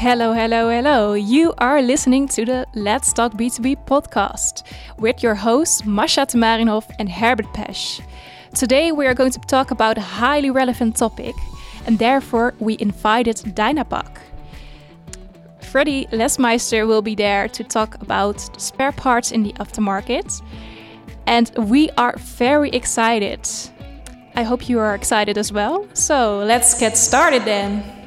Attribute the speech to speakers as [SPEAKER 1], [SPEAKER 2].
[SPEAKER 1] Hello, hello, hello. You are listening to the Let's Talk B2B podcast with your hosts Masha Tamarinov and Herbert Pesch. Today we are going to talk about a highly relevant topic and therefore we invited Dynapac. Freddy Lesmeister will be there to talk about spare parts in the aftermarket and we are very excited. I hope you are excited as well. So let's get started then.